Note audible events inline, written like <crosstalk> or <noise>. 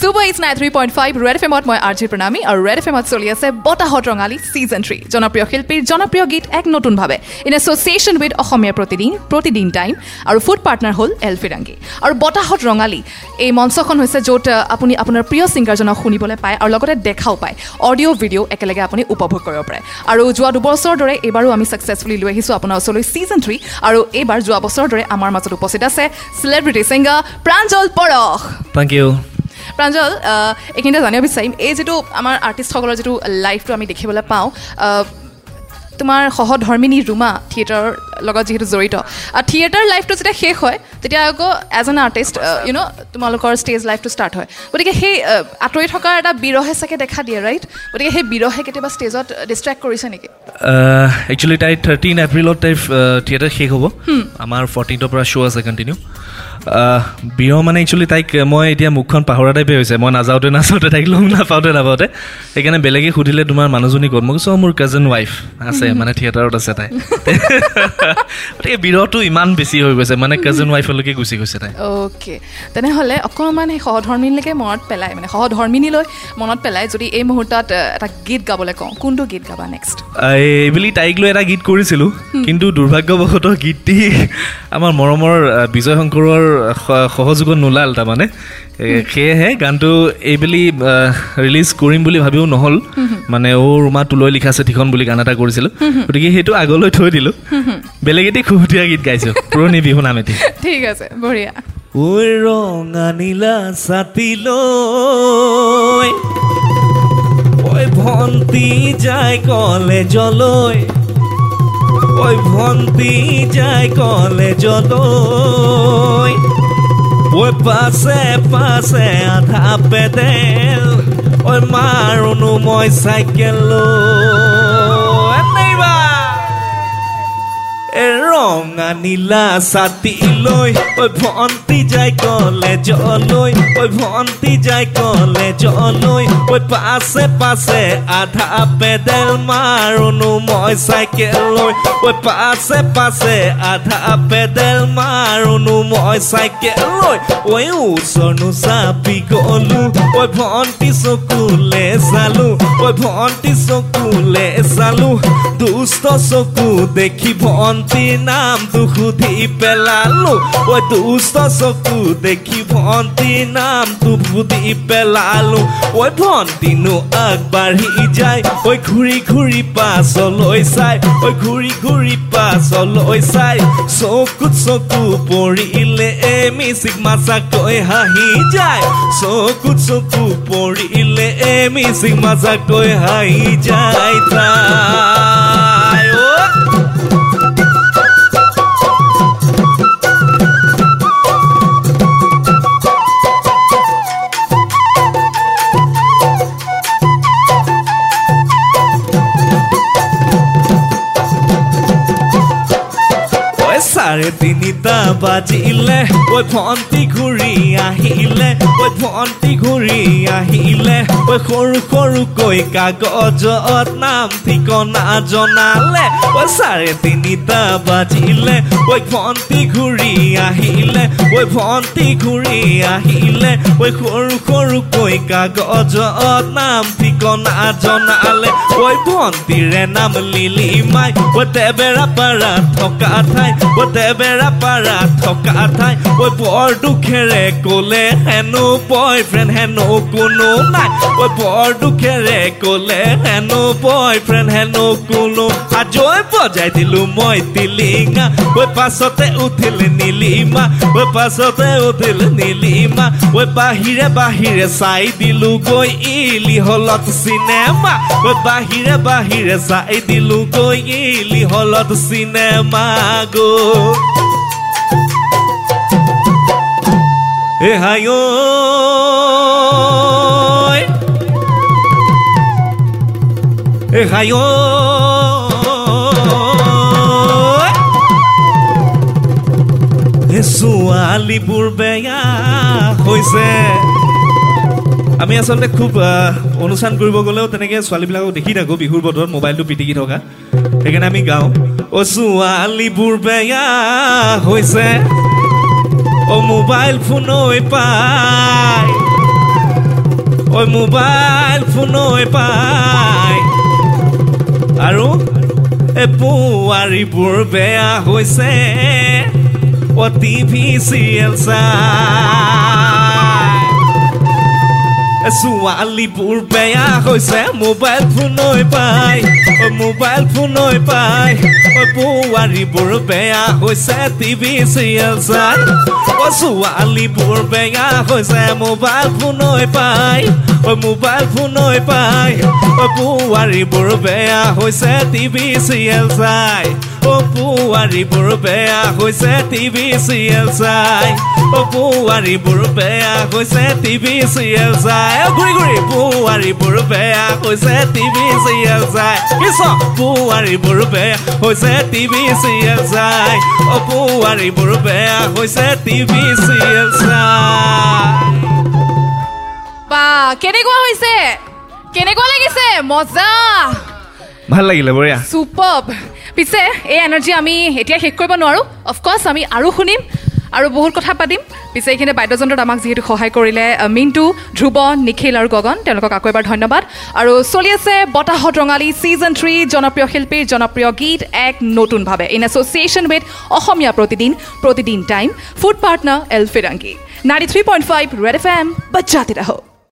Super hits nine three point five red F এমত মই R G প্ৰণামী আৰু red F এমত চলি আছে বতাহত ৰঙালী ছিজন থ্ৰী জনপ্ৰিয় শিল্পীৰ জনপ্ৰিয় গীত এক নতুনভাৱে in association with Asomiya Pratidin Pratidin time আৰু ফুড পাৰ্টনাৰ হ'ল এল ফিৰাংগী। আৰু বতাহত ৰঙালী এই মঞ্চখন হৈছে য'ত আপুনি আপোনাৰ প্ৰিয় ছিংগাৰজনক শুনিবলৈ পায় আৰু লগতে দেখাও পায়। অডিঅ' ভিডিঅ' একেলগে আপুনি উপভোগ কৰিব পাৰে। আৰু যোৱা দুবছৰৰ দৰে এইবাৰো আমি ছাকচেছফুলি লৈ আহিছোঁ আপোনাৰ ওচৰলৈ ছিজন থ্ৰী আৰু এইবাৰ যোৱা বছৰৰ দৰে আমাৰ মাজত উপস্থিত আছে চেলিব্ৰিটি ছিংগাৰ প্ৰাঞ্জল পৰশ থেংক ইউ প্ৰাঞ্জল এইখিনিতে জানিব বিচাৰিম। এই যিটো আমাৰ আৰ্টিষ্টসকলৰ যিটো লাইফটো আমি দেখিবলৈ পাওঁ তোমাৰ সহধৰ্মিনী ৰুমা থিয়েটাৰৰ লগত যিহেতু জড়িত। আৰু থিয়েটাৰ লাইফটো যেতিয়া শেষ হয় তেতিয়া আকৌ as an artist you know তোমালোকৰ ষ্টেজ লাইফটো ষ্টাৰ্ট হয়। গতিকে সেই আঁতৰি থকাৰ এটা বিৰহে চাগে দেখা দিয়ে ৰাইট গতিকে সেই বিৰহে কেতিয়াবা ষ্টেজত ডিষ্ট্ৰেক্ট কৰিছে নেকি? একচুৱেলি তাই থাৰ্টিন এপ্ৰিলত তাইৰ থিয়েটাৰ শেষ হ'ব। আমাৰ ফৰ্টিনৰ পৰা শ্ব' আছে কণ্টিনিউ বিহু মানে একচুৱেলি তাইক মই এতিয়া মুখখন পাহৰা টাইপে হৈছে। মই নাযাওঁতে নাযাওঁতে তাইক লগ নাপাওঁতে নাপাওঁতে। সেইকাৰণে বেলেগে সুধিলে তোমাৰ মানুহজনী ক'ত? মই কৈছোঁ "অ, মোৰ কাজিন ৱাইফ আছে মানে থিয়েটাৰত আছে তাই। <laughs> গতিকে বিৰহটো ইমান বেছি হৈ গৈছে মানে কাজিন ৱাইফলৈকে গুচি গৈছে তাই। অ'কে। তেনেহ'লে অকণমান সেই সহধৰ্মিনীলৈকে মনত পেলাই মানে সহধৰ্মিনীলৈ মনত পেলাই যদি এই মুহূৰ্তত এটা গীত গাবলৈ কওঁ কোনটো গীত গাবা নেক্সট এইবুলি তাইক লৈ এটা গীত কৰিছিলোঁ কিন্তু দুৰ্ভাগ্যবশতঃ গীতটি আমাৰ মৰমৰ বিজয় শংকৰৰ সহযোগত নোলাল তাৰমানে। সেয়েহে গানটো এইবুলি ৰিলিজ কৰিম বুলি ভাবিও নহ'ল। মানে অ' ৰুমা তোলৈ লিখা চিঠিখন বুলি গান এটা কৰিছিলোঁ। গতিকে সেইটো আগলৈ থৈ দিলোঁ। বেলেগ এটি খুহুতীয়া গীত গাইছোঁ। পুৰণি বিহু নাম এটি ঠিক আছে বঢ়িয়া। ঐ ৰঙা নীলা ছাতিলৈ। ঐ ভণ্টি যায় কলেজলৈ। ঐ ভণ্টি যায় কলেজলৈ ঐ পাছে পাছে আধা পেডেল ঐ মাৰোনো মই চাইকেললৈ ৰঙা নীলা ছাতি লৈ ঐ ভণ্টি যাই কলেজলৈ ঐ ভণ্টি যাই কলেজলৈ ঐ পাছে পাছে আধা পেডেল মাৰোনো মই চাইকেললৈ ঐ পাছে পাছে আধা পেডেল মাৰোনো মই চাইকেললৈ ঐ ওচৰনো চাপি গলো ঐ ভণ্টি চকুলে চালো ঐ ভণ্টি চকুলে চালো দুষ্ট চকু দেখি ভণ্টি নামটো সুধি পেলালো ঐ দুষ্ট চকু দেখি ভণ্টি নামটো সুধি পেলালো ঐ ভণ্টিনো আগবাঢ়ি যায় ঐ ঘূৰি ঘূৰি পাছলৈ চাই ঐ ঘূৰি ঘূৰি পাছলৈ চাই চকুত চকু লাগিলে এমি সিগমা চাকৈ হাঁহি যায়। চকুত চকু পৰিলে এমি সিগমা চাকৈ হাঁহি যায় তাই চাৰে তিনিটা বাজিলে ঐ ভণ্টি ঘূৰি আহিলে ঐ ভণ্টি ঘূৰি আহিলে ঐ সৰু সৰুকৈ কাগজত নাম ঠিকনা জনালে ঐ চাৰে তিনিটা বাজিলে ঐ ভণ্টি ঘূৰি আহিলে ঐ ভণ্টি ঘূৰি আহিলে ঐ সৰু সৰুকৈ কাগজত নাম ঠিকনা জনালে ঐ ভণ্টিৰে নাম লিলিমাই ঐ তেবেৰা পাৰা থকা ঠাই ঐ তেবেৰা পাৰা থকা ঠাই। ঐ বৰ দুখেৰে ক'লে হেনো বয় ফ্ৰেণ্ড হেনো কোনো নাই। ঐ বৰ দুখেৰে ক'লে হেনো বয় ফ্ৰেণ্ড হেনো কোনো। আজৈ বজাই দিলো মই টিলিঙা ঐ পাছতে উঠিল নীলিমা। ঐ পাছতে উঠিল নীলিমা। ঐ বাহিৰে বাহিৰে চাই দিলো গৈ ইলি হলত চিনেমা। ঐ বাহিৰে বাহিৰে চাই দিলো গৈ ইলি হলত চিনেমা গৈ। এ ঐ এ হাই ছোৱালীবোৰ বেয়া হৈছে। আমি আচলতে খুব অনুষ্ঠান কৰিব গ'লেও তেনেকৈ ছোৱালীবিলাকক দেখি থাকোঁ, বিহুৰ বতৰত মোবাইলটো পিটিকি থকা। সেইকাৰণে আমি গাওঁ। অ' ছোৱালীবোৰ বেয়া হৈছে। অ' মোবাইল ফোন পাই ঐ মোবাইল ফোনৈ পাই আৰু এ বোৱাৰীবোৰ বেয়া হৈছে। অ টিভি চিৰিয়েল চাই। ছোৱালীবোৰ বেয়া হৈছে মোবাইল ফোনৈ পাই মোবাইল ফোনৈ পাই বোৱাৰীবোৰ বেয়া হৈছে টিভি চিৰিয়েল চাই ছোৱালীবোৰ বেয়া হৈছে মোবাইল ফোনৈ পাই মোবাইল ফোনৈ পাই বোৱাৰীবোৰ বেয়া হৈছে টিভি চিৰিয়েল চাই ও বোৱাৰীবোৰ বেয়া হৈছে টিভি চিৰিয়েল চাই। ও বোৱাৰীবোৰ বেয়া হৈছে টিভি চিৰিয়েল চাই। ঘূৰি ঘূৰি বোৱাৰীবোৰ বেয়া হৈছে টিভি চিৰিয়েল চাই। কিছ বোৱাৰীবোৰ বেয়া হৈছে টিভি চিৰিয়েল চাই। ও বোৱাৰীবোৰ বেয়া হৈছে টিভি চিৰিয়েল চাই। কেনেকুৱা হৈছে? কেনেকুৱা লাগিছে? মজা! ভাল লাগিলে বঢ়িয়া চুপাৰ পিছে এই এনাৰ্জি আমি এতিয়া শেষ কৰিব নোৱাৰোঁ। অফক'ৰ্ছ আমি আৰু শুনিম আৰু বহুত কথা পাতিম। পিছে এইখিনি বাদ্যযন্ত্ৰত আমাক যিহেতু সহায় কৰিলে মিণ্টু ধ্ৰুৱ নিখিল আৰু গগন তেওঁলোকক আকৌ এবাৰ ধন্যবাদ। আৰু চলি আছে বতাহত ৰঙালী ছিজন থ্ৰী জনপ্ৰিয় শিল্পীৰ জনপ্ৰিয় গীত এক নতুনভাৱে in association with Asomiya Pratidin Pratidin time food partner El Firangi ninety three point five red F M বাজাতে ৰাহো